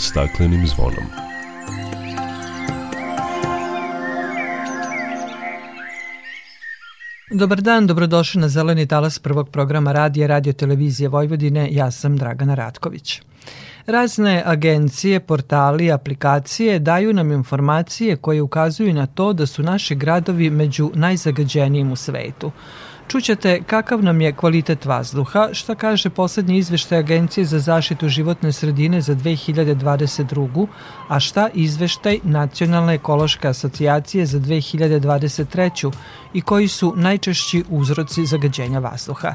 staklenim zvonom. Dobar dan, dobrodošli na Zeleni talas prvog programa radija Radio Televizije Vojvodine. Ja sam Dragana Ratković. Razne agencije, portali, aplikacije daju nam informacije koje ukazuju na to da su naši gradovi među najzagađenijim u svetu. Čućete kakav nam je kvalitet vazduha, šta kaže poslednji izveštaj Agencije za zaštitu životne sredine za 2022. a šta izveštaj Nacionalne ekološke asocijacije za 2023. i koji su najčešći uzroci zagađenja vazduha.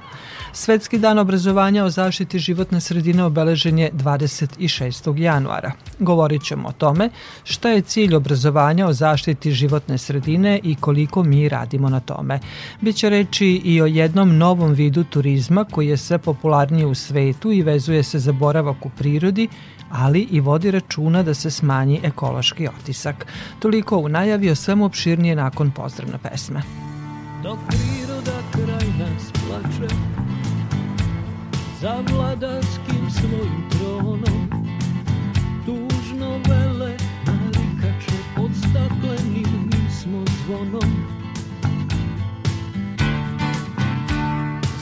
Svetski dan obrazovanja o zaštiti životne sredine obeležen je 26. januara. Govorit ćemo o tome šta je cilj obrazovanja o zaštiti životne sredine i koliko mi radimo na tome. Biće reči i o jednom novom vidu turizma koji je sve popularniji u svetu i vezuje se za boravak u prirodi, ali i vodi računa da se smanji ekološki otisak. Toliko u najavi o svemu opširnije nakon pozdravne pesme. Dok priroda kraj nas plače za vladarskim svojim tronom tužno vele narikače pod staklenim smo zvonom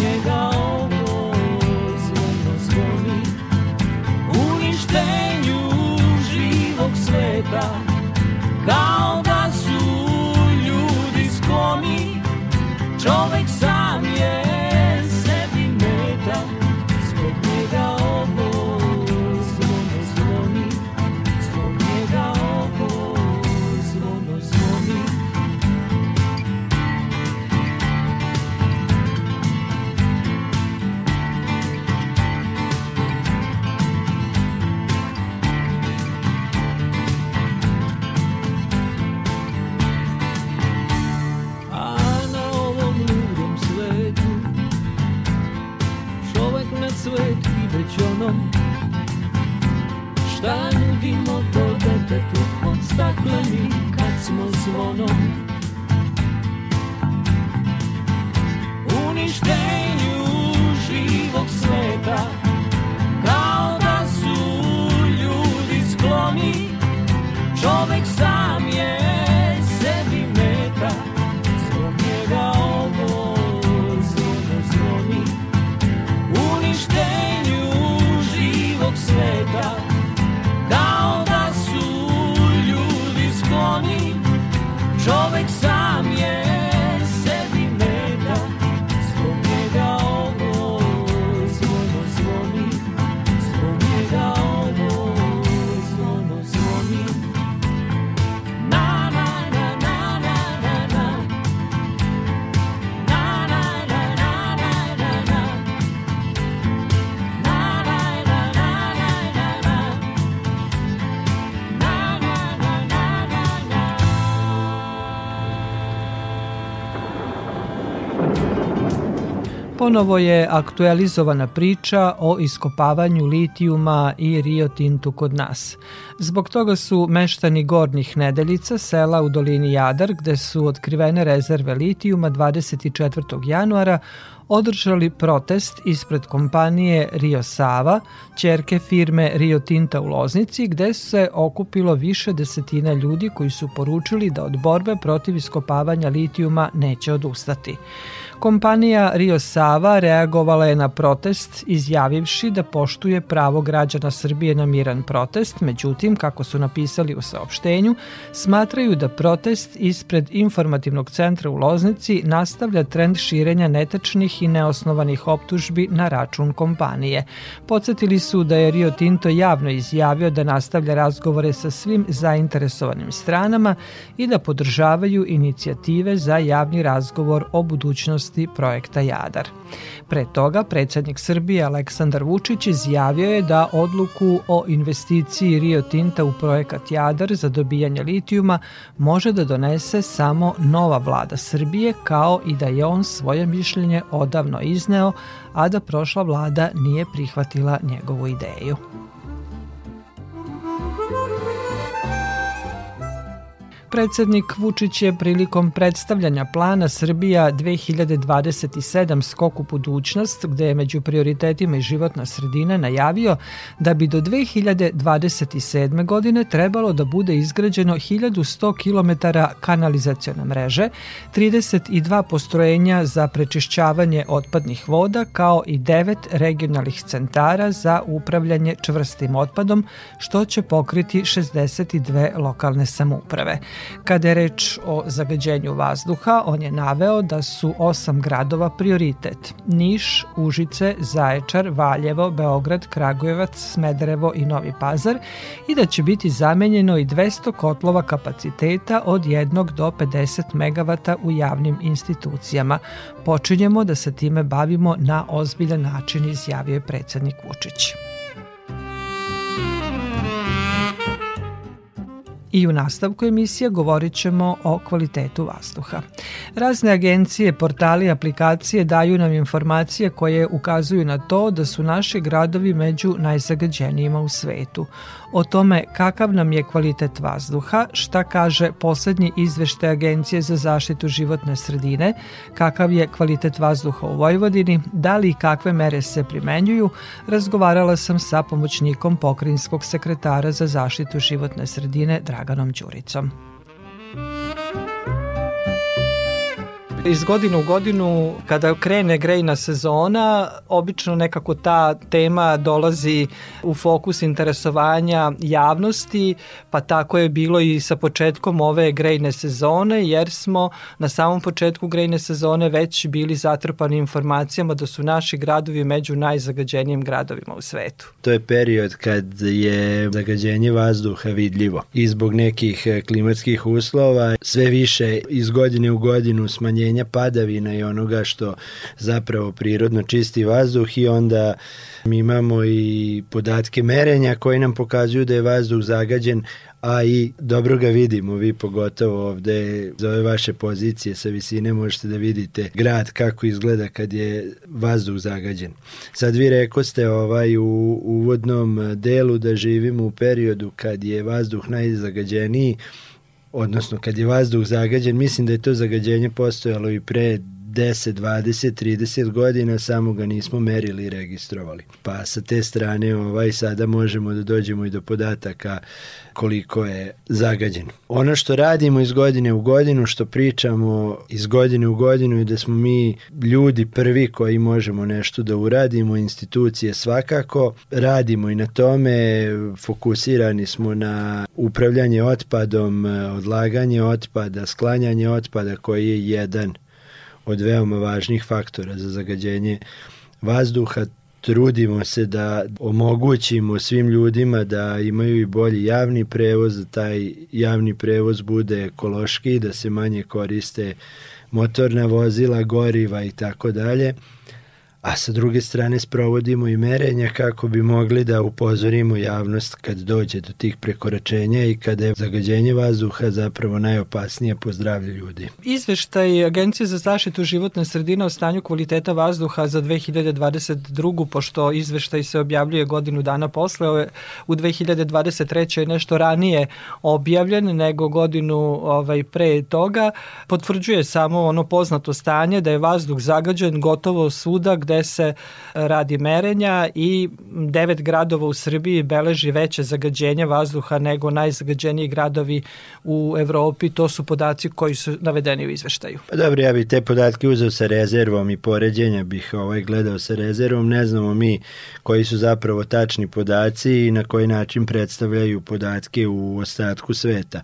njega ovo zvono zvoni uništenju živog sveta kao da su ljudi skloni čovek sam pjevali kad smo zvonom Ponovo je aktualizovana priča o iskopavanju litijuma i Rio Tintu kod nas. Zbog toga su meštani Gornjih Nedeljica, sela u dolini Jadar, gde su otkrivene rezerve litijuma 24. januara, održali protest ispred kompanije Rio Sava, čerke firme Rio Tinta u Loznici, gde se okupilo više desetina ljudi koji su poručili da od borbe protiv iskopavanja litijuma neće odustati. Kompanija Rio Sava reagovala je na protest izjavivši da poštuje pravo građana Srbije na miran protest, međutim, kako su napisali u saopštenju, smatraju da protest ispred informativnog centra u Loznici nastavlja trend širenja netačnih i neosnovanih optužbi na račun kompanije. Podsjetili su da je Rio Tinto javno izjavio da nastavlja razgovore sa svim zainteresovanim stranama i da podržavaju inicijative za javni razgovor o budućnosti projekta Jadar. Pre toga, predsednik Srbije Aleksandar Vučić izjavio je da odluku o investiciji Rio Tinta u projekat Jadar za dobijanje litijuma može da donese samo nova vlada Srbije, kao i da je on svoje mišljenje odavno izneo, a da prošla vlada nije prihvatila njegovu ideju. Predsednik Vučić je prilikom predstavljanja plana Srbija 2027 skok u budućnost, gde je među prioritetima i životna sredina najavio da bi do 2027. godine trebalo da bude izgrađeno 1100 km kanalizacione mreže, 32 postrojenja za prečišćavanje otpadnih voda, kao i 9 regionalnih centara za upravljanje čvrstim otpadom, što će pokriti 62 lokalne samouprave. Kada je reč o zagađenju vazduha, on je naveo da su osam gradova prioritet. Niš, Užice, Zaječar, Valjevo, Beograd, Kragujevac, Smederevo i Novi Pazar i da će biti zamenjeno i 200 kotlova kapaciteta od 1 do 50 MW u javnim institucijama. Počinjemo da se time bavimo na ozbiljan način, izjavio je predsednik Vučić. I u nastavku emisije govorit ćemo o kvalitetu vazduha. Razne agencije, portali, aplikacije daju nam informacije koje ukazuju na to da su naši gradovi među najzagađenijima u svetu o tome kakav nam je kvalitet vazduha, šta kaže poslednji izveštaj Agencije za zaštitu životne sredine, kakav je kvalitet vazduha u Vojvodini, da li i kakve mere se primenjuju, razgovarala sam sa pomoćnikom pokrinjskog sekretara za zaštitu životne sredine Draganom Đuricom. Iz godine u godinu, kada krene grejna sezona, obično nekako ta tema dolazi u fokus interesovanja javnosti, pa tako je bilo i sa početkom ove grejne sezone, jer smo na samom početku grejne sezone već bili zatrpani informacijama da su naši gradovi među najzagađenijim gradovima u svetu. To je period kad je zagađenje vazduha vidljivo i zbog nekih klimatskih uslova sve više iz godine u godinu smanjenje smanjenja padavina i onoga što zapravo prirodno čisti vazduh i onda mi imamo i podatke merenja koji nam pokazuju da je vazduh zagađen, a i dobro ga vidimo, vi pogotovo ovde za ove vaše pozicije sa visine možete da vidite grad kako izgleda kad je vazduh zagađen. Sad vi rekoste ovaj u uvodnom delu da živimo u periodu kad je vazduh najzagađeniji, odnosno kad je vazduh zagađen, mislim da je to zagađenje postojalo i pre 10, 20, 30 godina, samo ga nismo merili i registrovali. Pa sa te strane ovaj, sada možemo da dođemo i do podataka koliko je zagađen. Ono što radimo iz godine u godinu, što pričamo iz godine u godinu i da smo mi ljudi prvi koji možemo nešto da uradimo, institucije svakako, radimo i na tome, fokusirani smo na upravljanje otpadom, odlaganje otpada, sklanjanje otpada koji je jedan od veoma važnih faktora za zagađenje vazduha. Trudimo se da omogućimo svim ljudima da imaju i bolji javni prevoz, da taj javni prevoz bude ekološki, da se manje koriste motorna vozila, goriva i tako dalje a sa druge strane sprovodimo i merenja kako bi mogli da upozorimo javnost kad dođe do tih prekoračenja i kada je zagađenje vazduha zapravo najopasnije po zdravlje ljudi. Izveštaj Agencije za zaštitu životne sredine o stanju kvaliteta vazduha za 2022. pošto izveštaj se objavljuje godinu dana posle, u 2023. je nešto ranije objavljen nego godinu ovaj, pre toga, potvrđuje samo ono poznato stanje da je vazduh zagađen gotovo svuda gde gde se radi merenja i devet gradova u Srbiji beleži veće zagađenje vazduha nego najzagađeniji gradovi u Evropi. To su podaci koji su navedeni u izveštaju. Pa dobro, ja bih te podatke uzeo sa rezervom i poređenja bih ovaj gledao sa rezervom. Ne znamo mi koji su zapravo tačni podaci i na koji način predstavljaju podatke u ostatku sveta.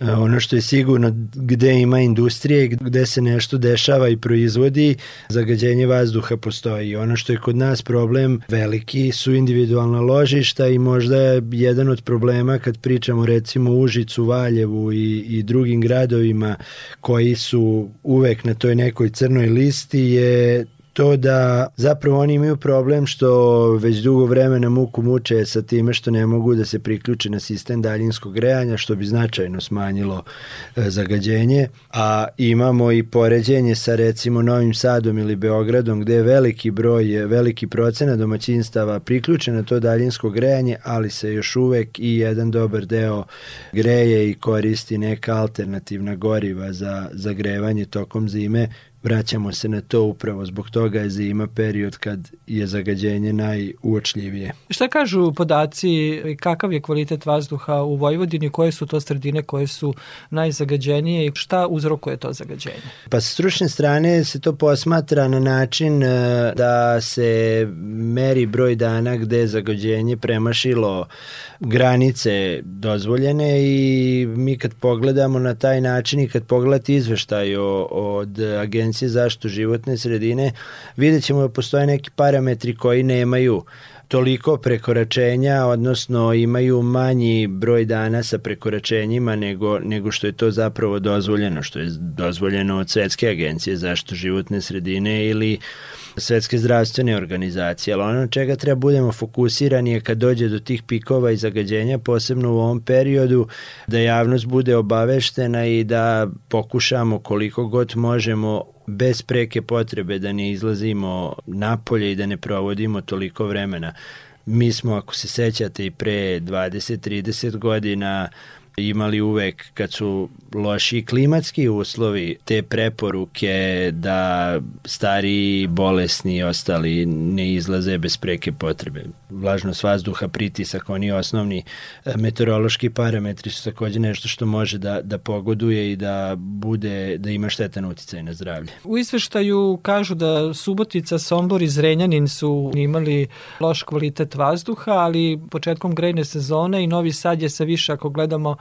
E, ono što je sigurno gde ima industrije, gde se nešto dešava i proizvodi, zagađenje vazduha postoji. Ono što je kod nas problem veliki su individualna ložišta i možda je jedan od problema kad pričamo recimo Užicu, Valjevu i, i drugim gradovima koji su uvek na toj nekoj crnoj listi je to da zapravo oni imaju problem što već dugo vremena muku muče sa time što ne mogu da se priključe na sistem daljinskog grejanja, što bi značajno smanjilo e, zagađenje, a imamo i poređenje sa recimo Novim Sadom ili Beogradom gde je veliki broj, veliki procena domaćinstava priključen na to daljinsko grejanje, ali se još uvek i jedan dobar deo greje i koristi neka alternativna goriva za, za grevanje tokom zime, vraćamo se na to upravo zbog toga je zima period kad je zagađenje najuočljivije. Šta kažu podaci kakav je kvalitet vazduha u Vojvodini, koje su to sredine koje su najzagađenije i šta uzrokuje to zagađenje? Pa sa stručne strane se to posmatra na način e, da se meri broj dana gde je zagađenje premašilo granice dozvoljene i mi kad pogledamo na taj način i kad pogledate izveštaj od agencije Agencije zaštitu životne sredine, vidjet ćemo da postoje neki parametri koji nemaju toliko prekoračenja, odnosno imaju manji broj dana sa prekoračenjima nego, nego što je to zapravo dozvoljeno, što je dozvoljeno od Svetske agencije zaštitu životne sredine ili Svetske zdravstvene organizacije, ali ono čega treba budemo fokusirani je kad dođe do tih pikova i zagađenja, posebno u ovom periodu, da javnost bude obaveštena i da pokušamo koliko god možemo bez preke potrebe da ne izlazimo napolje i da ne provodimo toliko vremena. Mi smo, ako se sećate, i pre 20-30 godina imali uvek kad su loši klimatski uslovi te preporuke da stari bolesni ostali ne izlaze bez preke potrebe. Vlažnost vazduha, pritisak, oni osnovni e, meteorološki parametri su takođe nešto što može da, da pogoduje i da bude da ima štetan uticaj na zdravlje. U izveštaju kažu da Subotica, Sombor i Zrenjanin su imali loš kvalitet vazduha, ali početkom grejne sezone i Novi Sad je sa više ako gledamo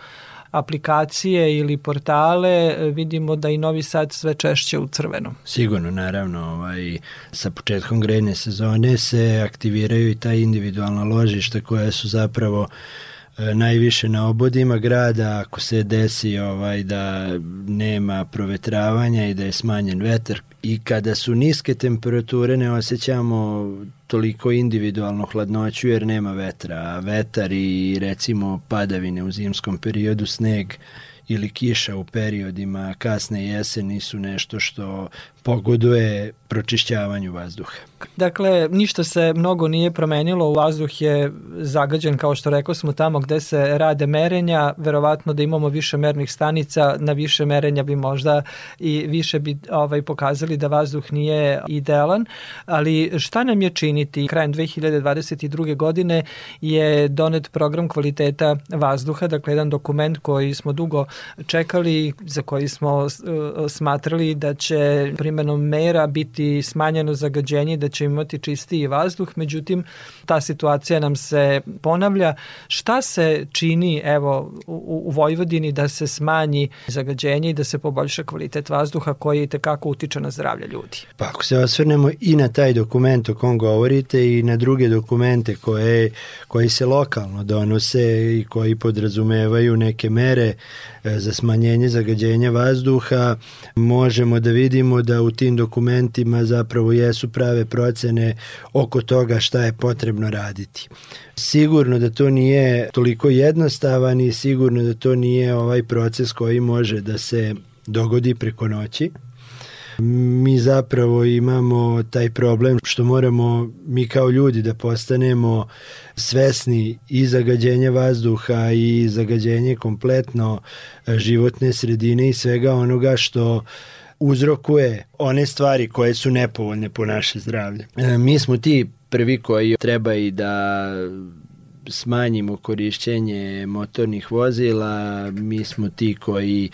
aplikacije ili portale, vidimo da i Novi Sad sve češće u crvenom. Sigurno, naravno, ovaj, sa početkom grejne sezone se aktiviraju i ta individualna ložišta koja su zapravo e, najviše na obodima grada ako se desi ovaj da nema provetravanja i da je smanjen vetar i kada su niske temperature ne osjećamo toliko individualno hladnoću jer nema vetra, a vetar i recimo padavine u zimskom periodu, sneg ili kiša u periodima kasne jeseni su nešto što pogoduje pročišćavanju vazduha. Dakle, ništa se mnogo nije promenilo, vazduh je zagađen, kao što rekao smo, tamo gde se rade merenja, verovatno da imamo više mernih stanica, na više merenja bi možda i više bi ovaj, pokazali da vazduh nije idealan, ali šta nam je činiti? Krajem 2022. godine je donet program kvaliteta vazduha, dakle jedan dokument koji smo dugo čekali, za koji smo uh, smatrali da će primenom mera biti smanjeno zagađenje, da će imati čistiji vazduh, međutim ta situacija nam se ponavlja. Šta se čini evo u, u Vojvodini da se smanji zagađenje i da se poboljša kvalitet vazduha koji tekako utiče na zdravlje ljudi? Pa ako se osvrnemo i na taj dokument o kom govorite i na druge dokumente koje, koji se lokalno donose i koji podrazumevaju neke mere za smanjenje zagađenja vazduha, možemo da vidimo da u tim dokumentima zapravo jesu prave procene oko toga šta je potrebno raditi. Sigurno da to nije toliko jednostavan i sigurno da to nije ovaj proces koji može da se dogodi preko noći. Mi zapravo imamo taj problem što moramo mi kao ljudi da postanemo svesni i zagađenja vazduha i zagađenje kompletno životne sredine i svega onoga što uzrokuje one stvari koje su nepovoljne po naše zdravlje. E, mi smo ti prvi koji treba i da smanjimo korišćenje motornih vozila, mi smo ti koji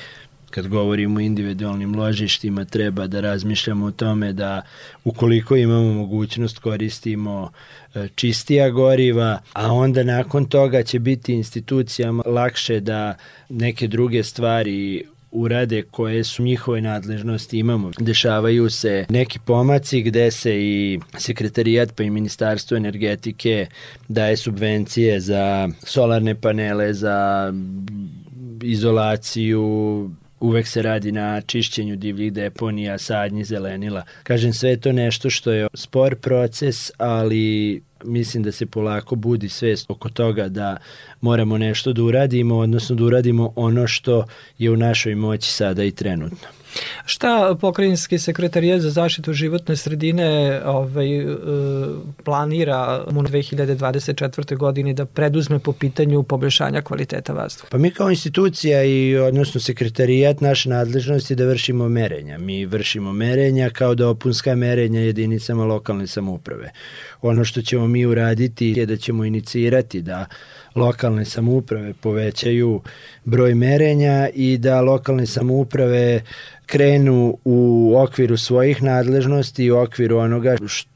kad govorimo o individualnim ložištima treba da razmišljamo o tome da ukoliko imamo mogućnost koristimo e, čistija goriva, a onda nakon toga će biti institucijama lakše da neke druge stvari urade koje su njihove nadležnosti imamo. Dešavaju se neki pomaci gde se i sekretarijat pa i ministarstvo energetike daje subvencije za solarne panele, za izolaciju uvek se radi na čišćenju divljih deponija, sadnji zelenila. Kažem, sve to nešto što je spor proces, ali mislim da se polako budi svest oko toga da moramo nešto da uradimo, odnosno da uradimo ono što je u našoj moći sada i trenutno. Šta pokrajinski sekretarijat za zaštitu životne sredine ovaj, e, planira u 2024. godini da preduzme po pitanju poboljšanja kvaliteta vazduha? Pa mi kao institucija i odnosno sekretarijat naše nadležnosti da vršimo merenja. Mi vršimo merenja kao dopunska merenja jedinicama lokalne samouprave. Ono što ćemo mi uraditi je da ćemo inicirati da lokalne samouprave povećaju broj merenja i da lokalne samouprave krenu u okviru svojih nadležnosti i u okviru onoga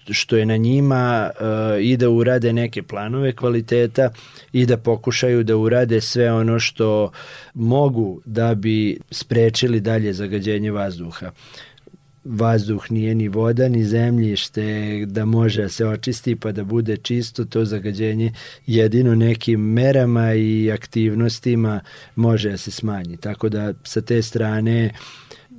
što je na njima uh, i da urade neke planove kvaliteta i da pokušaju da urade sve ono što mogu da bi sprečili dalje zagađenje vazduha vazduh nije ni voda ni zemljište da može da se očisti pa da bude čisto to zagađenje jedino nekim merama i aktivnostima može da se smanji. Tako da sa te strane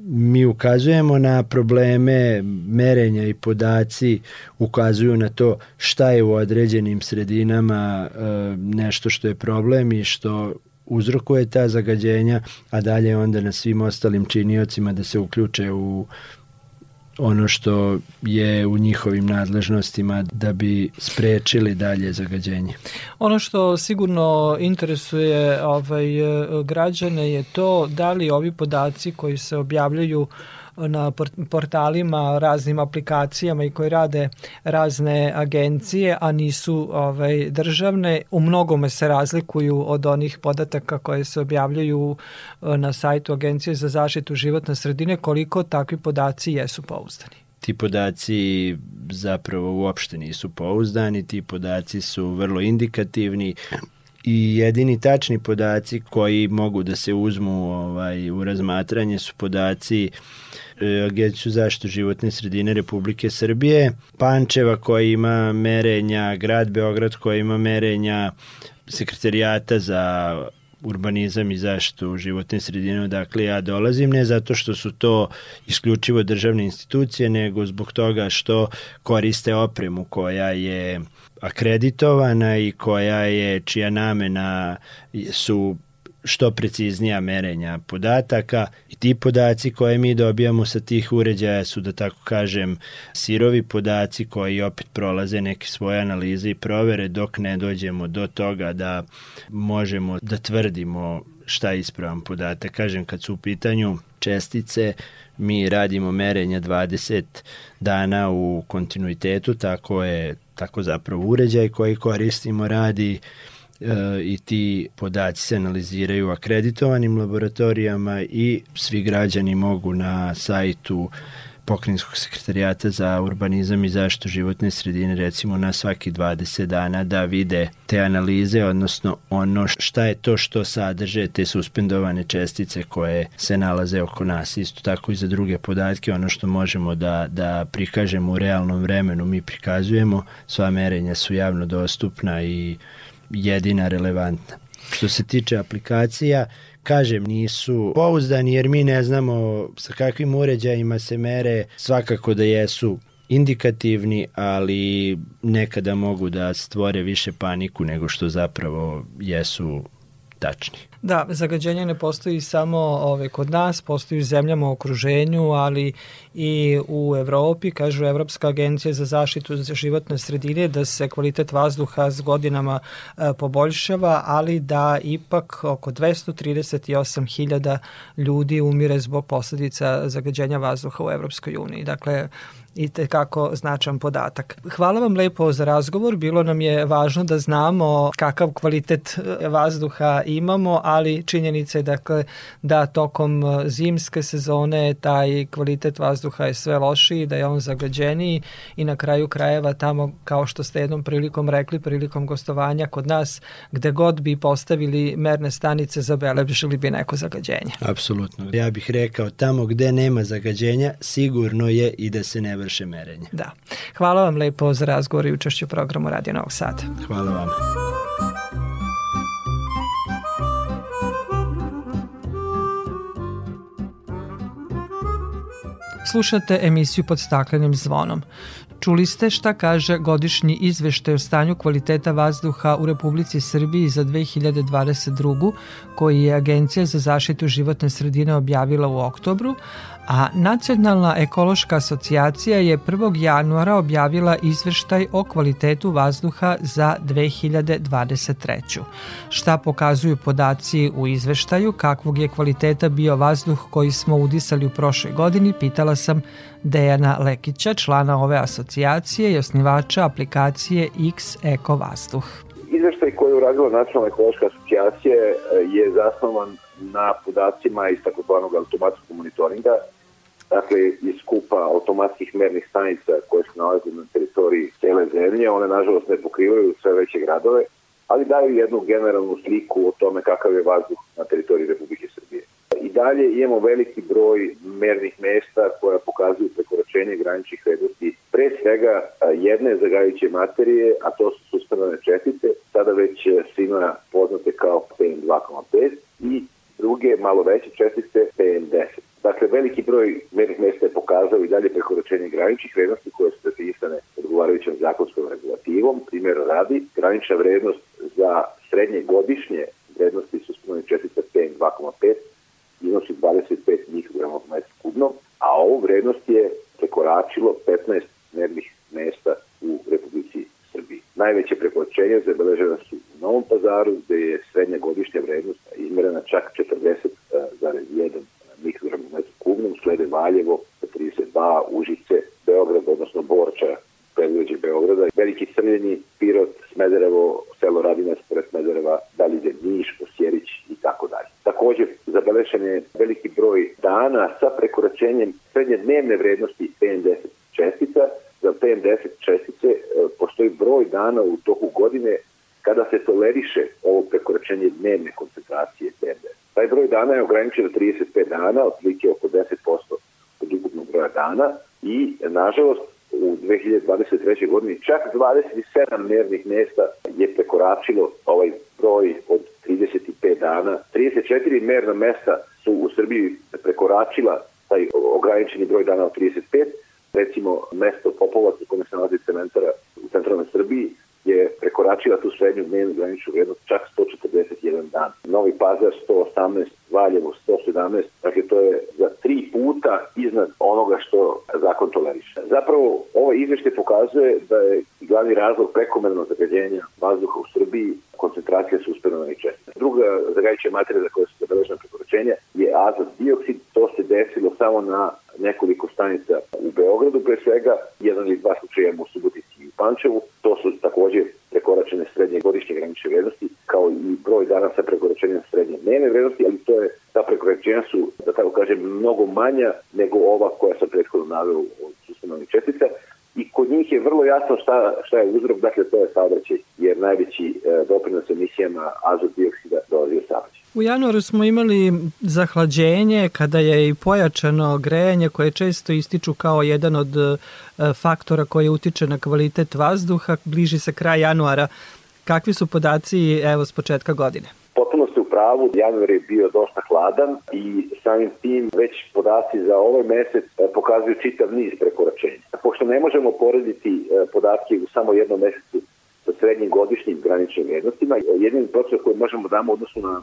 mi ukazujemo na probleme merenja i podaci ukazuju na to šta je u određenim sredinama e, nešto što je problem i što uzrokuje ta zagađenja, a dalje onda na svim ostalim činiocima da se uključe u ono što je u njihovim nadležnostima da bi sprečili dalje zagađenje. Ono što sigurno interesuje ovaj, građane je to da li ovi podaci koji se objavljaju uh, na portalima, raznim aplikacijama i koji rade razne agencije, a nisu ovaj, državne, u mnogome se razlikuju od onih podataka koje se objavljaju e, na sajtu Agencije za zaštitu životne sredine, koliko takvi podaci jesu pouzdani. Ti podaci zapravo uopšte nisu pouzdani, ti podaci su vrlo indikativni i jedini tačni podaci koji mogu da se uzmu ovaj, u razmatranje su podaci E, Agenciju zaštitu životne sredine Republike Srbije, Pančeva koja ima merenja, grad Beograd koja ima merenja, sekretarijata za urbanizam i zaštitu životne sredine odakle ja dolazim, ne zato što su to isključivo državne institucije, nego zbog toga što koriste opremu koja je akreditovana i koja je, čija namena su što preciznija merenja podataka i ti podaci koje mi dobijamo sa tih uređaja su da tako kažem sirovi podaci koji opet prolaze neke svoje analize i provere dok ne dođemo do toga da možemo da tvrdimo šta je ispravan podatak. Kažem kad su u pitanju čestice mi radimo merenja 20 dana u kontinuitetu, tako je tako zapravo uređaj koji koristimo radi i ti podaci se analiziraju u akreditovanim laboratorijama i svi građani mogu na sajtu pokrinjskog sekretarijata za urbanizam i zaštitu životne sredine recimo na svaki 20 dana da vide te analize, odnosno ono šta je to što sadrže te suspendovane čestice koje se nalaze oko nas. Isto tako i za druge podatke, ono što možemo da, da prikažemo u realnom vremenu mi prikazujemo, sva merenja su javno dostupna i jedina relevantna. Što se tiče aplikacija, kažem, nisu pouzdani jer mi ne znamo sa kakvim uređajima se mere, svakako da jesu indikativni, ali nekada mogu da stvore više paniku nego što zapravo jesu tačni. Da, zagađenje ne postoji samo ove, kod nas, postoji u zemljama u okruženju, ali i u Evropi, kažu Evropska agencija za zaštitu za životne sredine, da se kvalitet vazduha s godinama e, poboljšava, ali da ipak oko 238.000 ljudi umire zbog posledica zagađenja vazduha u Evropskoj uniji. Dakle, i tekako značan podatak. Hvala vam lepo za razgovor, bilo nam je važno da znamo kakav kvalitet e, vazduha imamo, ali činjenica je dakle da tokom e, zimske sezone taj kvalitet vazduha je sve lošiji, da je on zagađeniji i na kraju krajeva tamo kao što ste jednom prilikom rekli, prilikom gostovanja kod nas, gde god bi postavili merne stanice zabeležili bi neko zagađenje. Apsolutno. Ja bih rekao tamo gde nema zagađenja sigurno je i da se ne vrše merenje. Da. Hvala vam lepo za razgovor i učešću u programu Radio Novog Sada. Hvala vam. Slušate emisiju pod staklenim zvonom. Čuli ste šta kaže godišnji izveštaj o stanju kvaliteta vazduha u Republici Srbiji za 2022. koji je Agencija za zaštitu životne sredine objavila u oktobru, a Nacionalna ekološka asocijacija je 1. januara objavila izveštaj o kvalitetu vazduha za 2023. Šta pokazuju podaci u izveštaju, kakvog je kvaliteta bio vazduh koji smo udisali u prošloj godini, pitala sam Dejana Lekića, člana ove asocijacije i osnivača aplikacije X Eko Vazduh. Izveštaj koji je uradila Nacionalna ekološka asocijacija je zasnovan na podacima iz takozvanog automatskog monitoringa dakle iz skupa automatskih mernih stanica koje se nalaze na teritoriji cele zemlje. One nažalost ne pokrivaju sve veće gradove, ali daju jednu generalnu sliku o tome kakav je vazduh na teritoriji Republike Srbije. I dalje imamo veliki broj mernih mesta koja pokazuju prekoračenje graničnih vrednosti pre svega jedne zagajuće materije, a to su suspendane čestice, sada već svima poznate kao PM2,5 i druge malo veće čestice PM10. Dakle, veliki broj mernih mesta je pokazao i dalje prekoračenje graničnih vrednosti koje su definisane odgovarajućom zakonskom regulativom. Primjer radi, granična vrednost za srednje godišnje vrednosti su čestica PM2,5 iznosi 25 mikrograma po metru kubnom, a ovu vrednost je prekoračilo 15 mernih mesta u Republici Srbiji. Najveće prekoračenje zabeležena su u Novom pazaru, gde je srednja godišnja vrednost izmerena čak 40,1 mikrogram u metru kubnom, slede Valjevo sa 32, Užice, Beograd, odnosno Borča, predvođe Beograda, Veliki Crljeni, Pirot, Smederevo, selo Radinac, pored Smedereva, dalje Niš, Osjerić i tako dalje. Takođe, zabelešen je veliki broj dana sa prekoračenjem srednje dnevne vrednosti PM10 čestica. Za PM10 čestice e, postoji broj dana u toku godine kada se toleriše ovo prekoračenje dnevne koncentracije PM10. Taj broj dana je ograničen na 35 dana, otprilike oko 10% od ukupnog broja dana i, nažalost, u 2023. godini čak 27 mernih mesta je prekoračilo ovaj broj od 35 dana. 34 merna mesta su u Srbiji prekoračila taj ograničeni broj dana od 35. Recimo, mesto Popovac u kome se nalazi cementara u centralnoj Srbiji je prekoračila tu srednju dnevnu graničnu vrednost čak 141 dan. Novi Pazar 118, Valjevo 117, dakle to je za tri puta iznad onoga što zakon toleriše. Izvešte pokazuje da je glavni razlog prekomernog zagađenja vazduha u Srbiji koncentracija suspendovanih čestica. Druga zagađajuća materija za koje su zabeležena prekoračenja je azot dioksid. To se desilo samo na nekoliko stanica u Beogradu, pre svega jedan ili dva slučaja u Subotici i Pančevu. To su takođe prekoračene srednje godišnje granične vrednosti, kao i broj dana sa prekoračenjem srednje dnevne vrednosti, ali to je, ta prekoračenja su, da tako kažem, mnogo manja nego ova koja sam prethodno naveo od sustanovnih čestica i kod njih je jasno šta, šta je uzrok, dakle to je saobraćaj, jer najveći e, doprinos emisijama azot dioksida dolazi od saobraćaja. U januaru smo imali zahlađenje kada je i pojačano grejanje koje često ističu kao jedan od e, faktora koji utiče na kvalitet vazduha. Bliži se kraj januara. Kakvi su podaci evo s početka godine? Pravu, januar je bio dosta hladan i samim tim već podaci za ovaj mesec e, pokazuju čitav niz prekoračenja. Pošto ne možemo porediti e, podatke u samo jednom mesecu sa srednjim godišnjim graničnim vrednostima, jedini proces koji možemo damo odnosno na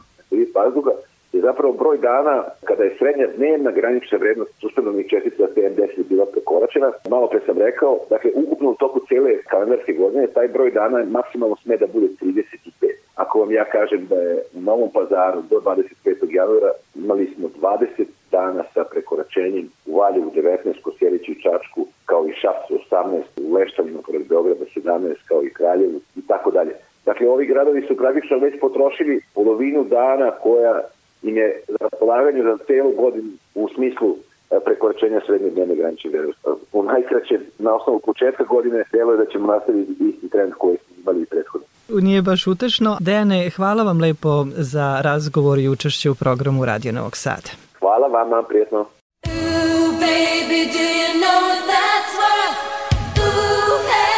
vazduha, je zapravo broj dana kada je srednja dnevna granična vrednost suspendovnih čestica PM10 bila prekoračena. Malo pre sam rekao, dakle, ukupno u toku cele kalendarske godine taj broj dana maksimalno sme da bude 35. Ako vam ja kažem da je u Novom pazaru do 25. januara imali smo 20 dana sa prekoračenjem u Valjevu 19, Kosjeriću i Čačku, kao i Šapcu 18, u Leštanima pored Beograda 17, kao i Kraljevu i tako dalje. Dakle, ovi gradovi su praktično već potrošili polovinu dana koja im je raspolaganje za celu godinu u smislu e, prekoračenja srednje dnevne granične vrednosti. U najkraće, na osnovu početka godine, delo je da ćemo nastaviti isti trend koji smo imali i prethodno. Nije baš utešno. Dejane, hvala vam lepo za razgovor i učešće u programu Radio Novog Sada. Hvala vama, prijetno. Ooh, baby, do you know that's worth? Ooh, heaven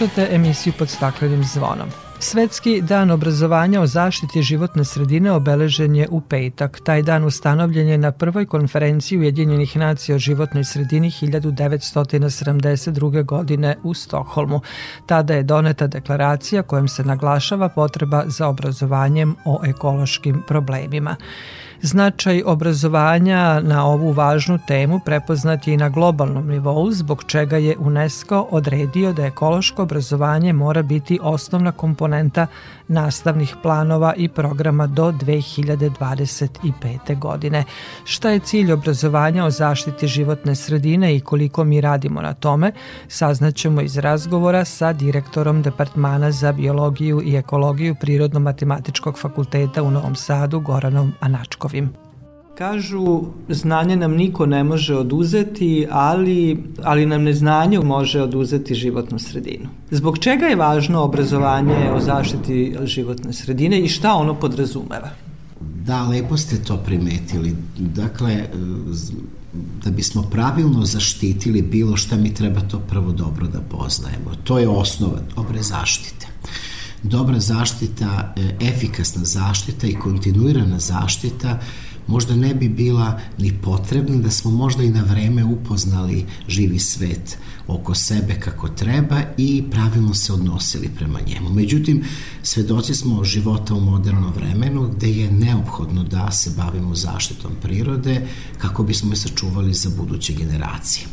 Slušate emisiju pod staklenim zvonom. Svetski dan obrazovanja o zaštiti životne sredine obeležen je u petak. Taj dan ustanovljen je na prvoj konferenciji Ujedinjenih nacija o životnoj sredini 1972. godine u Stokholmu. Tada je doneta deklaracija kojom se naglašava potreba za obrazovanjem o ekološkim problemima. Značaj obrazovanja na ovu važnu temu prepoznat je i na globalnom nivou, zbog čega je UNESCO odredio da ekološko obrazovanje mora biti osnovna komponenta nastavnih planova i programa do 2025. godine. Šta je cilj obrazovanja o zaštiti životne sredine i koliko mi radimo na tome, saznaćemo iz razgovora sa direktorom Departmana za biologiju i ekologiju Prirodno-matematičkog fakulteta u Novom Sadu, Goranom Anačkovim. Kažu, znanje nam niko ne može oduzeti, ali, ali nam neznanje može oduzeti životnu sredinu. Zbog čega je važno obrazovanje o zaštiti životne sredine i šta ono podrazumeva? Da, lepo ste to primetili. Dakle, da bismo pravilno zaštitili bilo šta mi treba to prvo dobro da poznajemo. To je osnova dobre zaštite. Dobra zaštita, e, efikasna zaštita i kontinuirana zaštita možda ne bi bila ni potrebna da smo možda i na vreme upoznali živi svet oko sebe kako treba i pravilno se odnosili prema njemu. Međutim, svedoci smo života u modernom vremenu gde je neophodno da se bavimo zaštitom prirode kako bismo je sačuvali za buduće generacije.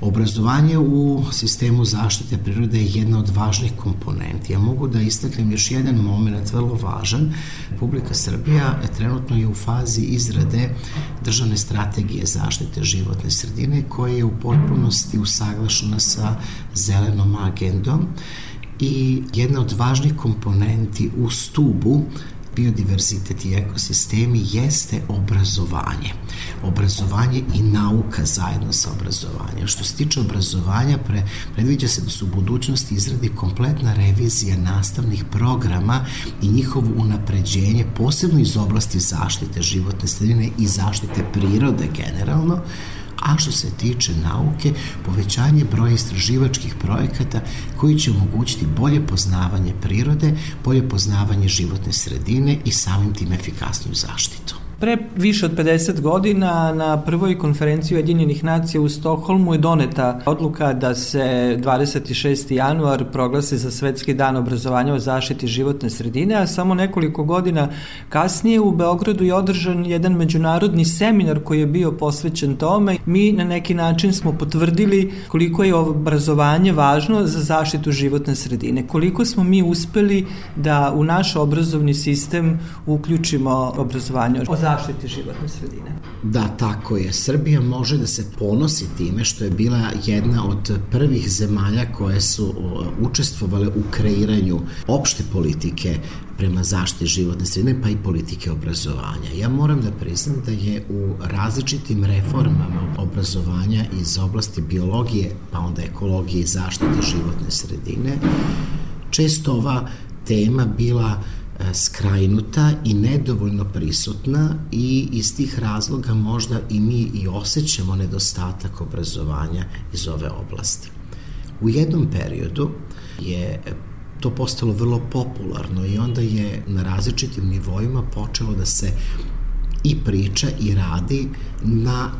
Obrazovanje u sistemu zaštite prirode je jedna od važnih komponenti. Ja mogu da istaknem još jedan moment vrlo važan. Republika Srbija je trenutno je u fazi izrade državne strategije zaštite životne sredine koja je u potpunosti usaglašena sa zelenom agendom i jedna od važnih komponenti u stubu biodiverzitet i ekosistemi jeste obrazovanje. Obrazovanje i nauka zajedno sa obrazovanjem. Što se tiče obrazovanja, pre, predviđa se da su u budućnosti izradi kompletna revizija nastavnih programa i njihovo unapređenje, posebno iz oblasti zaštite životne sredine i zaštite prirode generalno, a što se tiče nauke, povećanje broja istraživačkih projekata koji će omogućiti bolje poznavanje prirode, bolje poznavanje životne sredine i samim tim efikasniju zaštitu. Pre više od 50 godina na prvoj konferenciji Ujedinjenih nacija u Stokholmu je doneta odluka da se 26. januar proglasi za Svetski dan obrazovanja o zaštiti životne sredine, a samo nekoliko godina kasnije u Beogradu je održan jedan međunarodni seminar koji je bio posvećen tome. Mi na neki način smo potvrdili koliko je obrazovanje važno za zaštitu životne sredine, koliko smo mi uspeli da u naš obrazovni sistem uključimo obrazovanje o zaštiti životne sredine. Da, tako je. Srbija može da se ponosi time što je bila jedna od prvih zemalja koje su učestvovale u kreiranju opšte politike prema zaštiti životne sredine, pa i politike obrazovanja. Ja moram da priznam da je u različitim reformama obrazovanja iz oblasti biologije, pa onda ekologije i zaštite životne sredine, često ova tema bila skrajnuta i nedovoljno prisutna i iz tih razloga možda i mi i osjećamo nedostatak obrazovanja iz ove oblasti. U jednom periodu je to postalo vrlo popularno i onda je na različitim nivoima počelo da se i priča i radi na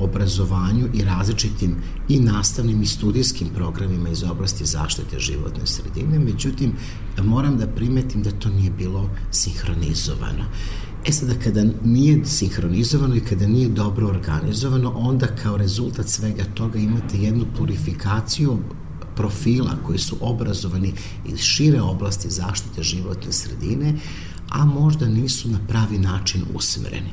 obrazovanju i različitim i nastavnim i studijskim programima iz oblasti zaštite životne sredine, međutim, moram da primetim da to nije bilo sinhronizovano. E sada, kada nije sinhronizovano i kada nije dobro organizovano, onda kao rezultat svega toga imate jednu purifikaciju profila koji su obrazovani iz šire oblasti zaštite životne sredine, a možda nisu na pravi način usmereni.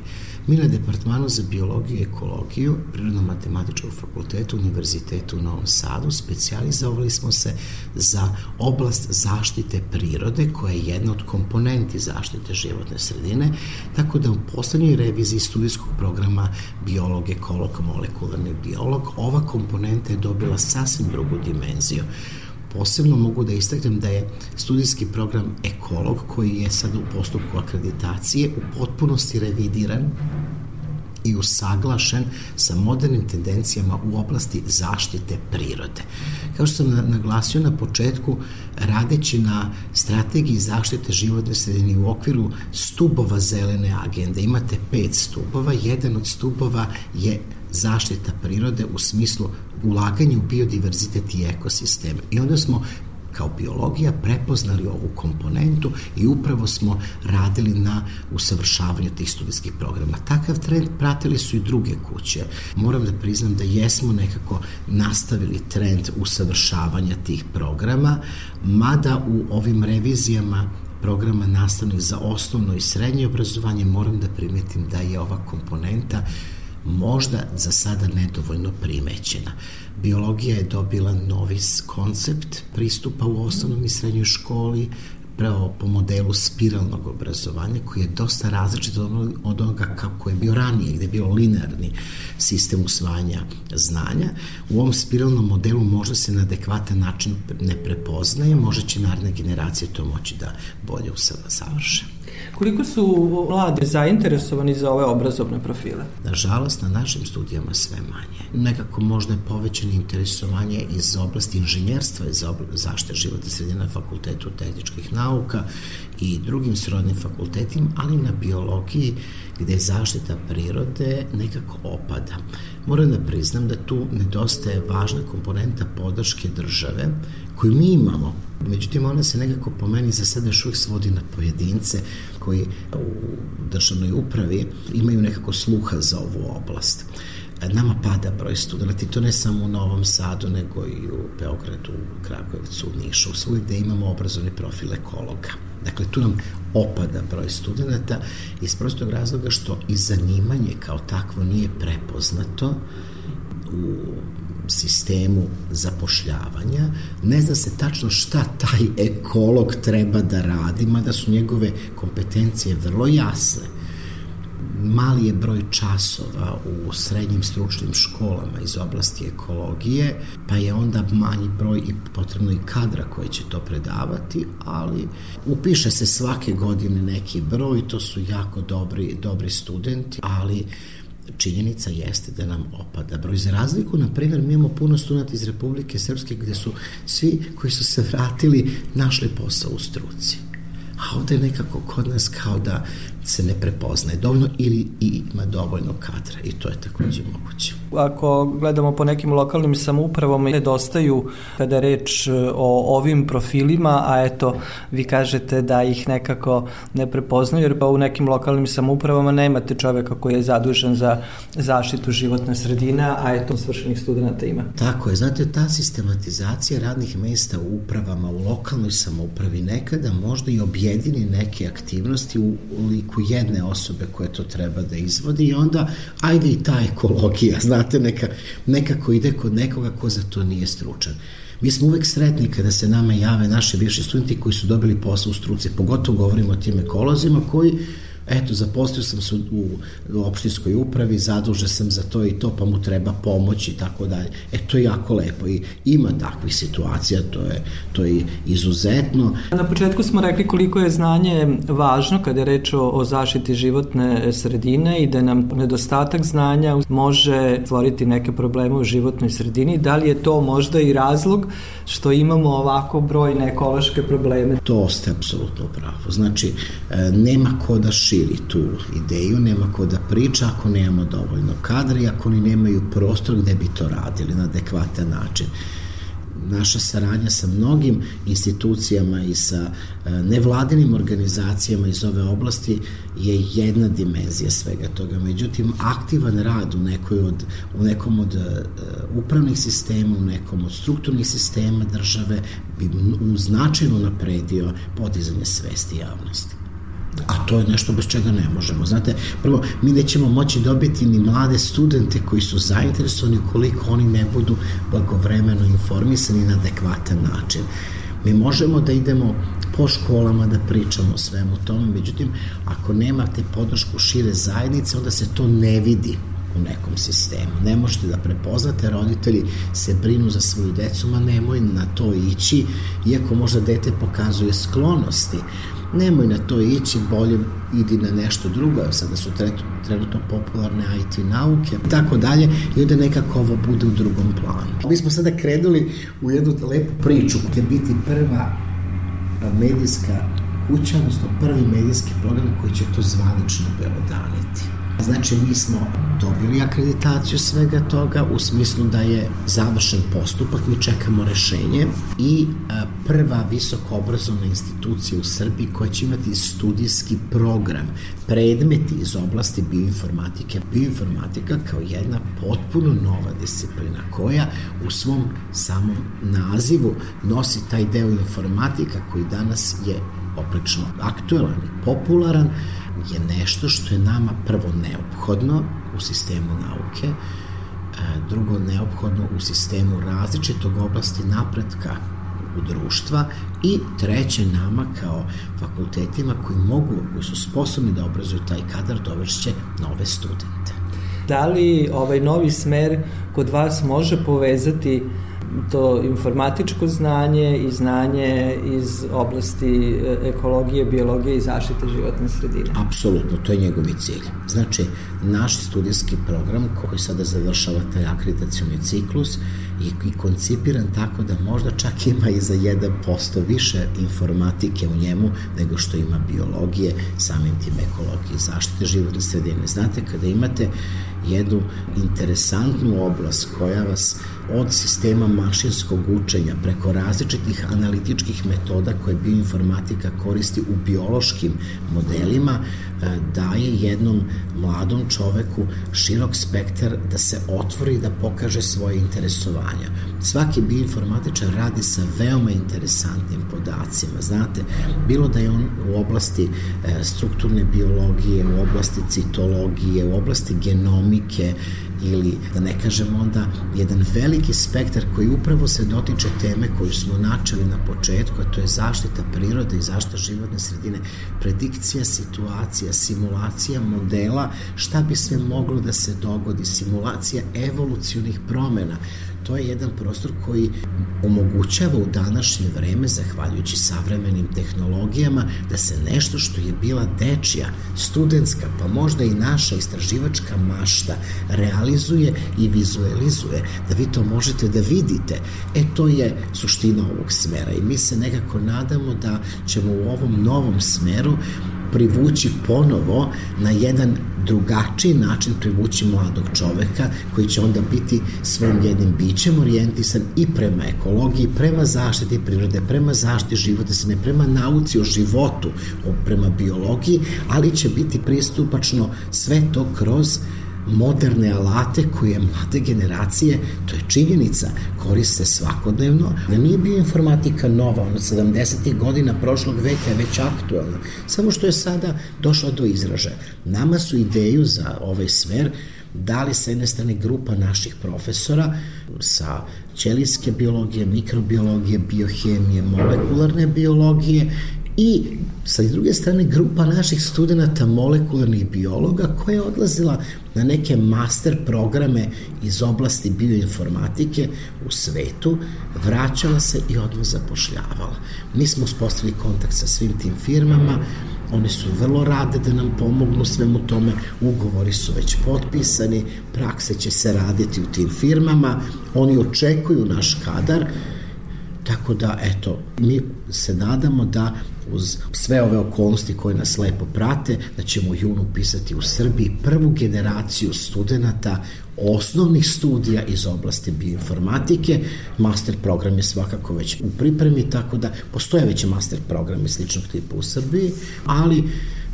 Mi na Departmanu za biologiju i ekologiju Prirodno-matematičkog fakulteta Univerzitetu u Novom Sadu. Specijalizovali smo se za oblast zaštite prirode koja je jedna od komponenti zaštite životne sredine, tako da u poslednjoj reviziji studijskog programa biolog, ekolog, molekularni biolog ova komponenta je dobila sasvim drugu dimenziju Posebno mogu da istaknem da je studijski program Ekolog, koji je sad u postupku akreditacije, u potpunosti revidiran i usaglašen sa modernim tendencijama u oblasti zaštite prirode. Kao što sam naglasio na početku, radeći na strategiji zaštite životne sredine u okviru stubova zelene agende, imate pet stubova, jedan od stubova je zaštita prirode u smislu ulaganja u biodiverzitet i ekosistem. I onda smo kao biologija prepoznali ovu komponentu i upravo smo radili na usavršavanju tih studijskih programa. Takav trend pratili su i druge kuće. Moram da priznam da jesmo nekako nastavili trend usavršavanja tih programa, mada u ovim revizijama programa nastavnih za osnovno i srednje obrazovanje moram da primetim da je ova komponenta možda za sada nedovoljno primećena. Biologija je dobila novi koncept pristupa u osnovnom i srednjoj školi, pravo po modelu spiralnog obrazovanja koji je dosta različit od onoga kako je bio ranije, gde je bio linearni sistem usvajanja znanja. U ovom spiralnom modelu možda se na adekvatan način ne prepoznaje, možda će naredne generacije to moći da bolje usavrše. Koliko su mladi zainteresovani za ove obrazovne profile? Nažalost, na našim studijama sve manje. Nekako možda je povećeno interesovanje iz oblasti inženjerstva i za zašte života sredina na fakultetu tehničkih nauka i drugim srodnim fakultetima, ali na biologiji gde zaštita prirode nekako opada. Moram da priznam da tu nedostaje važna komponenta podrške države koju mi imamo. Međutim, ona se nekako po meni za sada još uvijek svodi na pojedince koji u državnoj upravi imaju nekako sluha za ovu oblast nama pada broj studenta i to ne samo u Novom Sadu, nego i u Beogradu, u Kragujevcu, u Nišu, svoj gde imamo obrazovni profil ekologa. Dakle, tu nam opada broj studenta iz prostog razloga što i zanimanje kao takvo nije prepoznato u sistemu zapošljavanja, ne zna se tačno šta taj ekolog treba da radi, mada su njegove kompetencije vrlo jasne mali je broj časova u srednjim stručnim školama iz oblasti ekologije, pa je onda manji broj i potrebno i kadra koji će to predavati, ali upiše se svake godine neki broj, to su jako dobri, dobri studenti, ali činjenica jeste da nam opada broj. Za razliku, na primjer, mi imamo puno studenta iz Republike Srpske gde su svi koji su se vratili našli posao u struci. A ovde nekako kod nas kao da se ne prepoznaje dovoljno ili i ima dovoljno kadra i to je takođe moguće. Ako gledamo po nekim lokalnim samoupravama nedostaju kada je reč e, o ovim profilima, a eto vi kažete da ih nekako ne prepoznaju jer pa u nekim lokalnim samoupravama nemate čoveka koji je zadužen za zaštitu životne sredine, a eto svršenih studenta ima. Tako je, znate ta sistematizacija radnih mesta u upravama u lokalnoj samoupravi nekada možda i objedini neke aktivnosti u liku liku jedne osobe koje to treba da izvodi i onda ajde i ta ekologija, znate, neka, nekako ide kod nekoga ko za to nije stručan. Mi smo uvek sretni kada se nama jave naše bivši studenti koji su dobili posao u struci, pogotovo govorimo o tim ekolozima koji eto, zaposlio sam se u, u opštinskoj upravi, zaduže sam za to i to, pa mu treba pomoć i tako dalje. E, to je jako lepo i ima takvih situacija, to je, to je izuzetno. Na početku smo rekli koliko je znanje važno kada je reč o, o zaštiti životne sredine i da nam nedostatak znanja može stvoriti neke probleme u životnoj sredini. Da li je to možda i razlog što imamo ovako brojne ekološke probleme? To ste apsolutno pravo. Znači, e, nema ko da ši širi tu ideju, nema ko da priča ako nemamo dovoljno kadra i ako ni nemaju prostor gde bi to radili na adekvatan način naša saradnja sa mnogim institucijama i sa e, nevladinim organizacijama iz ove oblasti je jedna dimenzija svega toga. Međutim, aktivan rad u, nekoj od, u nekom od e, upravnih sistema, u nekom od strukturnih sistema države bi značajno napredio podizanje svesti javnosti. A to je nešto bez čega ne možemo. Znate, prvo, mi nećemo moći dobiti ni mlade studente koji su zainteresovani koliko oni ne budu blagovremeno informisani na adekvatan način. Mi možemo da idemo po školama da pričamo o svemu tome, međutim, ako nemate podršku šire zajednice, onda se to ne vidi u nekom sistemu. Ne možete da prepoznate, roditelji se brinu za svoju decu, ma nemoj na to ići, iako možda dete pokazuje sklonosti nemoj na to ići, bolje idi na nešto drugo, sada su trenutno popularne IT nauke, tako dalje, i onda nekako ovo bude u drugom planu. Mi smo sada krenuli u jednu lepu priču, gde biti prva medijska kuća, odnosno prvi medijski program koji će to zvanično belodaniti. Znači, mi smo dobili akreditaciju svega toga u smislu da je završen postupak, mi čekamo rešenje i prva visoko obrazovna institucija u Srbiji koja će imati studijski program, predmeti iz oblasti bioinformatike. Bioinformatika kao jedna potpuno nova disciplina koja u svom samom nazivu nosi taj deo informatika koji danas je poprično aktuelan i popularan, je nešto što je nama prvo neophodno u sistemu nauke, e, drugo neophodno u sistemu različitog oblasti napretka u društva i treće nama kao fakultetima koji mogu, koji su sposobni da obrazuju taj kadar, dovršće nove studente. Da li ovaj novi smer kod vas može povezati to informatičko znanje i znanje iz oblasti e, ekologije, biologije i zaštite životne sredine. Apsolutno, to je njegovi cilj. Znači, naš studijski program koji sada završava taj akreditacioni ciklus je i koncipiran tako da možda čak ima i za 1% više informatike u njemu nego što ima biologije, samim tim ekologije, zaštite životne sredine. Znate, kada imate jednu interesantnu oblast koja vas od sistema mašinskog učenja preko različitih analitičkih metoda koje bioinformatika koristi u biološkim modelima e, daje jednom mladom čoveku širok spektar da se otvori da pokaže svoje interesovanja. Svaki bioinformatičar radi sa veoma interesantnim podacima, znate, bilo da je on u oblasti e, strukturne biologije, u oblasti citologije, u oblasti genomike, ili da ne kažem onda jedan veliki spektar koji upravo se dotiče teme koju smo načeli na početku, a to je zaštita prirode i zaštita životne sredine, predikcija situacija, simulacija modela, šta bi sve moglo da se dogodi, simulacija evolucionih promena, to je jedan prostor koji omogućava u današnje vreme, zahvaljujući savremenim tehnologijama, da se nešto što je bila dečija, studentska, pa možda i naša istraživačka mašta realizuje i vizualizuje, da vi to možete da vidite. E, to je suština ovog smera i mi se nekako nadamo da ćemo u ovom novom smeru privući ponovo na jedan drugačiji način privući mladog čoveka koji će onda biti svojim jednim bićem orijentisan i prema ekologiji, prema zaštiti prirode, prema zaštiti života se ne prema nauci o životu, prema biologiji, ali će biti pristupačno sve to kroz moderne alate koje mlade generacije, to je činjenica, koriste svakodnevno. Da nije bio informatika nova, ono 70. godina prošlog veka je već aktualna, samo što je sada došla do izražaja. Nama su ideju za ovaj smer dali sa jedne strane grupa naših profesora sa ćelijske biologije, mikrobiologije, biohemije, molekularne biologije i sa druge strane grupa naših studenta molekularnih biologa koja je odlazila na neke master programe iz oblasti bioinformatike u svetu, vraćala se i odmah zapošljavala. Mi smo uspostavili kontakt sa svim tim firmama, Oni su vrlo rade da nam pomognu svemu tome, ugovori su već potpisani, prakse će se raditi u tim firmama, oni očekuju naš kadar, tako da, eto, mi se nadamo da uz sve ove okolnosti koje nas lepo prate, da ćemo junu pisati u Srbiji prvu generaciju studenta osnovnih studija iz oblasti bioinformatike. Master program je svakako već u pripremi, tako da postoje već master programi sličnog tipa u Srbiji, ali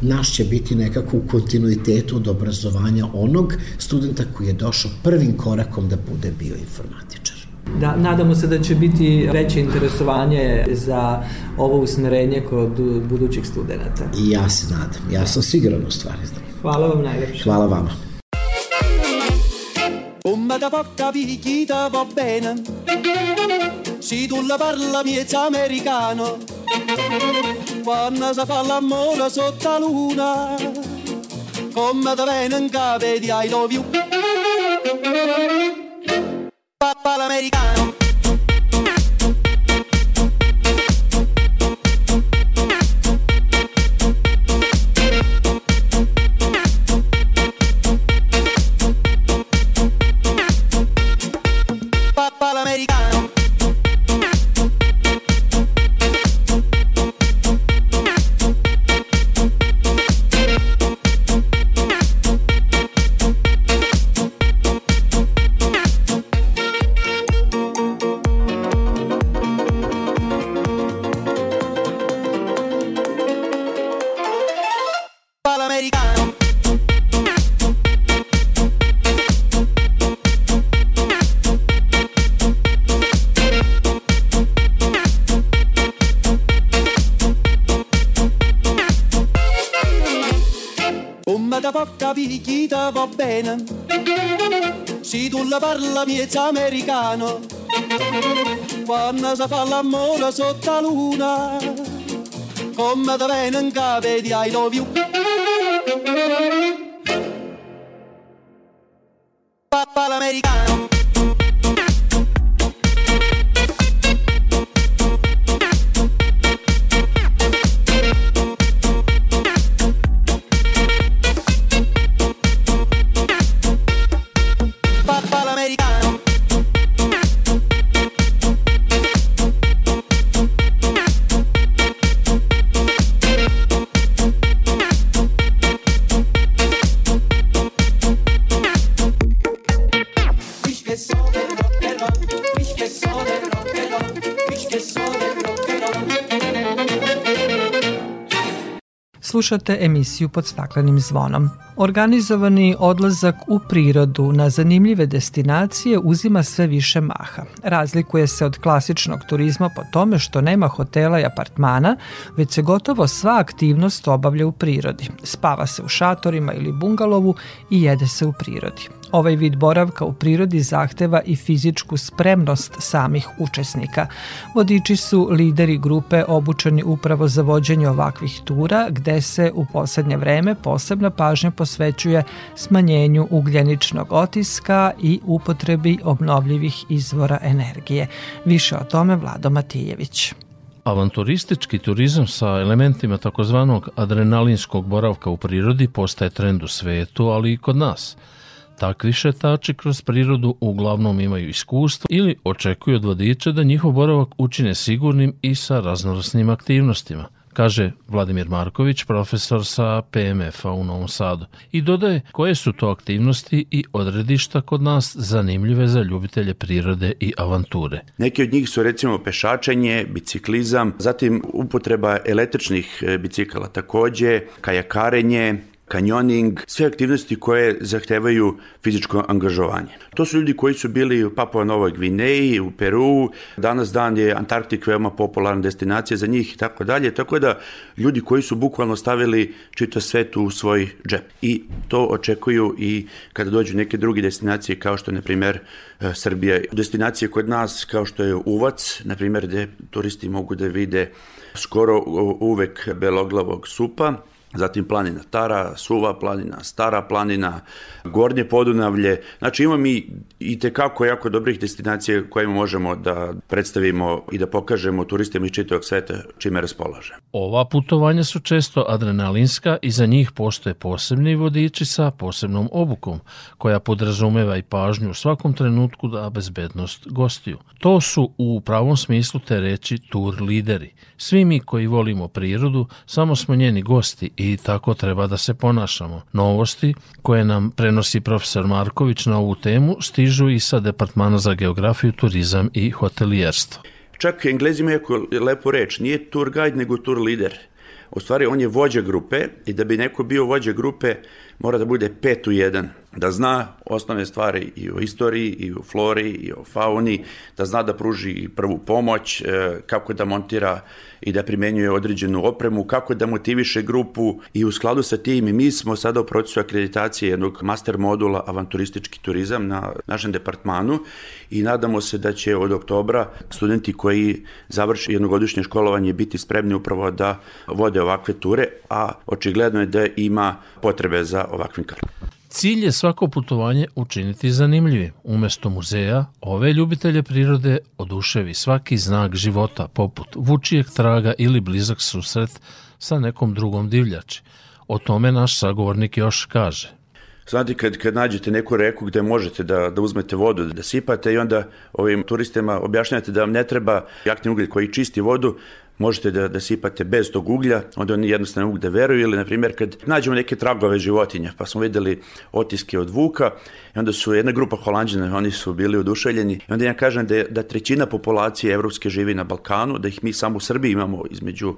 naš će biti nekako u kontinuitetu od obrazovanja onog studenta koji je došao prvim korakom da bude bioinformatičar. Da, nadamo se da će biti veće interesovanje za ovo usmerenje kod budućih studenta. I ja se nadam, ja sam siguran u stvari. Hvala vam najlepše. Hvala vama. Come da poca picchita va bene Si tu la parla miezza americano Quando si fa l'amore sotto la luna Come da bene in cave di I love you Papà l'americano la parla miezza americano, quando si fa l'amore sotto la luna, come da bene in capo di I love you. Papà l'americano. Slušate emisiju pod staklenim zvonom. Organizovani odlazak u prirodu na zanimljive destinacije uzima sve više maha. Razlikuje se od klasičnog turizma po tome što nema hotela i apartmana, već se gotovo sva aktivnost obavlja u prirodi. Spava se u šatorima ili bungalovu i jede se u prirodi. Ovaj vid boravka u prirodi zahteva i fizičku spremnost samih učesnika. Vodiči su lideri grupe obučeni upravo za vođenje ovakvih tura, gde se u poslednje vreme posebna pažnja posvećuje smanjenju ugljeničnog otiska i upotrebi obnovljivih izvora energije. Više o tome Vlado Matijević. Avanturistički turizam sa elementima takozvanog adrenalinskog boravka u prirodi postaje trend u svetu, ali i kod nas – Takvi šetači kroz prirodu uglavnom imaju iskustvo ili očekuju od vodiča da njihov boravak učine sigurnim i sa raznovrsnim aktivnostima kaže Vladimir Marković, profesor sa PMF-a u Novom Sadu. I dodaje koje su to aktivnosti i odredišta kod nas zanimljive za ljubitelje prirode i avanture. Neki od njih su recimo pešačenje, biciklizam, zatim upotreba električnih e, bicikala takođe, kajakarenje, kanjoning, sve aktivnosti koje zahtevaju fizičko angažovanje. To su ljudi koji su bili u Papua Novoj Gvineji, u Peru, danas dan je Antarktik veoma popularna destinacija za njih i tako dalje, tako da ljudi koji su bukvalno stavili čito svet u svoj džep. I to očekuju i kada dođu neke druge destinacije kao što je, na primer, e, Srbija. Destinacije kod nas kao što je Uvac, na primer, gde turisti mogu da vide skoro uvek beloglavog supa, zatim planina Tara, Suva planina, Stara planina, Gornje Podunavlje. Znači imamo mi i tekako jako dobrih destinacija koje možemo da predstavimo i da pokažemo turistima iz čitavog sveta čime raspolaže. Ova putovanja su često adrenalinska i za njih postoje posebni vodiči sa posebnom obukom, koja podrazumeva i pažnju u svakom trenutku da bezbednost gostiju. To su u pravom smislu te reći tur lideri. Svi mi koji volimo prirodu, samo smo njeni gosti i tako treba da se ponašamo. Novosti koje nam prenosi profesor Marković na ovu temu stižu i sa Departmana za geografiju, turizam i hotelijerstvo. Čak englezi imaju lepo reč, nije tour guide nego tour lider. U stvari on je vođa grupe i da bi neko bio vođa grupe mora da bude pet u jedan da zna osnovne stvari i o istoriji, i o flori, i o fauni, da zna da pruži i prvu pomoć, e, kako da montira i da primenjuje određenu opremu, kako da motiviše grupu i u skladu sa tim mi smo sada u procesu akreditacije jednog master modula avanturistički turizam na našem departmanu i nadamo se da će od oktobra studenti koji završi jednogodišnje školovanje biti spremni upravo da vode ovakve ture, a očigledno je da ima potrebe za ovakvim kartom. Cilj je svako putovanje učiniti zanimljivim. Umesto muzeja, ove ljubitelje prirode oduševi svaki znak života, poput vučijeg traga ili blizak susret sa nekom drugom divljači. O tome naš sagovornik još kaže. Znate, kad, kad nađete neku reku gde možete da, da uzmete vodu, da sipate i onda ovim turistima objašnjate da vam ne treba jakni ugled koji čisti vodu, možete da, da sipate bez tog uglja, onda oni jednostavno mogu da veruju ili, na primjer, kad nađemo neke tragove životinja, pa smo videli otiske od vuka, i onda su jedna grupa holandžana, oni su bili oduševljeni, i onda ja kažem da, da trećina populacije evropske živi na Balkanu, da ih mi samo u Srbiji imamo između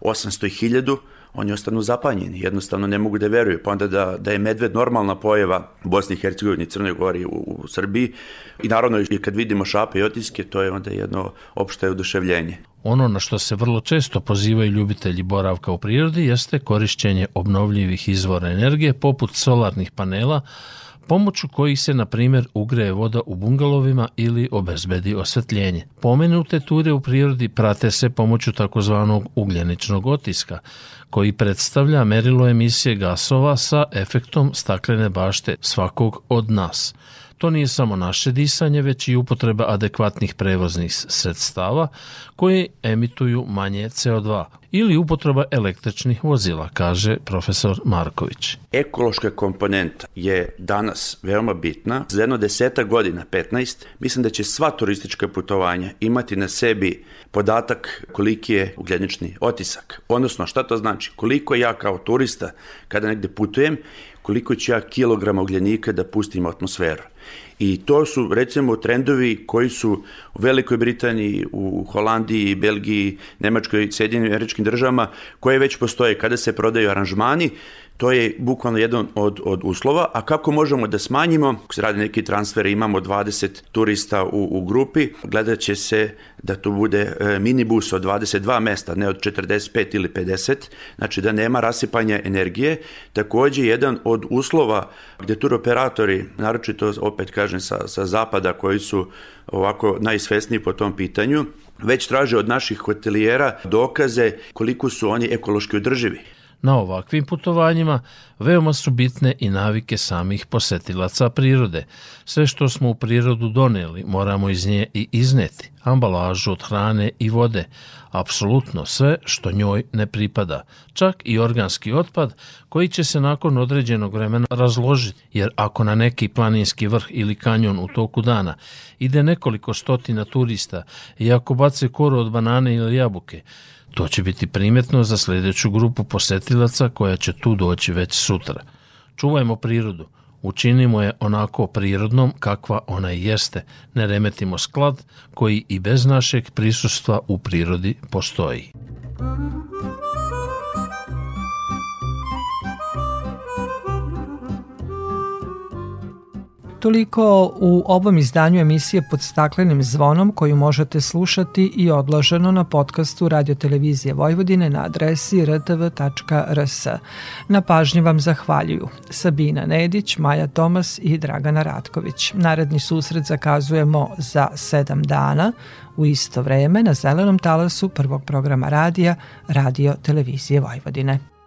800 i 1000, oni ostanu zapanjeni, jednostavno ne mogu da veruju, pa onda da, da je medved normalna pojava Bosni i Hercegovini, Crnoj Gori, u, u Srbiji i naravno i kad vidimo šape i otiske, to je onda jedno opšte oduševljenje. Ono na što se vrlo često pozivaju ljubitelji boravka u prirodi jeste korišćenje obnovljivih izvora energije poput solarnih panela, pomoću kojih se, na primjer, ugreje voda u bungalovima ili obezbedi osvetljenje. Pomenute ture u prirodi prate se pomoću takozvanog ugljeničnog otiska, koji predstavlja merilo emisije gasova sa efektom staklene bašte svakog od nas. To nije samo naše disanje, već i upotreba adekvatnih prevoznih sredstava koje emituju manje CO2 ili upotreba električnih vozila, kaže profesor Marković. Ekološka komponenta je danas veoma bitna. Za jedno deseta godina, 15, mislim da će sva turistička putovanja imati na sebi podatak koliki je ugljenični otisak. Odnosno, šta to znači? Koliko ja kao turista, kada negde putujem, koliko ću ja kilograma ugljenika da pustim u atmosferu. I to su recimo trendovi koji su u Velikoj Britaniji, u Holandiji, Belgiji, Nemačkoj, Sjedinim američkim državama, koje već postoje. Kada se prodaju aranžmani, To je bukvalno jedan od, od uslova, a kako možemo da smanjimo, ako se radi neki transfer, imamo 20 turista u, u grupi, gledat će se da to bude e, minibus od 22 mesta, ne od 45 ili 50, znači da nema rasipanja energije. Takođe, jedan od uslova gde turoperatori, naročito opet kažem sa, sa zapada koji su ovako najsvesniji po tom pitanju, već traže od naših hotelijera dokaze koliko su oni ekološki održivi. Na ovakvim putovanjima veoma su bitne i navike samih posetilaca prirode. Sve što smo u prirodu doneli moramo iz nje i izneti, ambalažu od hrane i vode, apsolutno sve što njoj ne pripada, čak i organski otpad koji će se nakon određenog vremena razložiti, jer ako na neki planinski vrh ili kanjon u toku dana ide nekoliko stotina turista i ako bace koru od banane ili jabuke, To će biti primjetno za sljedeću grupu posetilaca koja će tu doći već sutra. Čuvajmo prirodu, učinimo je onako prirodnom kakva ona jeste, ne remetimo sklad koji i bez našeg prisustva u prirodi postoji. Toliko u ovom izdanju emisije pod staklenim zvonom koju možete slušati i odloženo na podcastu Radio Televizije Vojvodine na adresi rtv.rs. Na pažnji vam zahvaljuju Sabina Nedić, Maja Tomas i Dragana Ratković. Naredni susret zakazujemo za sedam dana u isto vreme na zelenom talasu prvog programa radija Radio Televizije Vojvodine.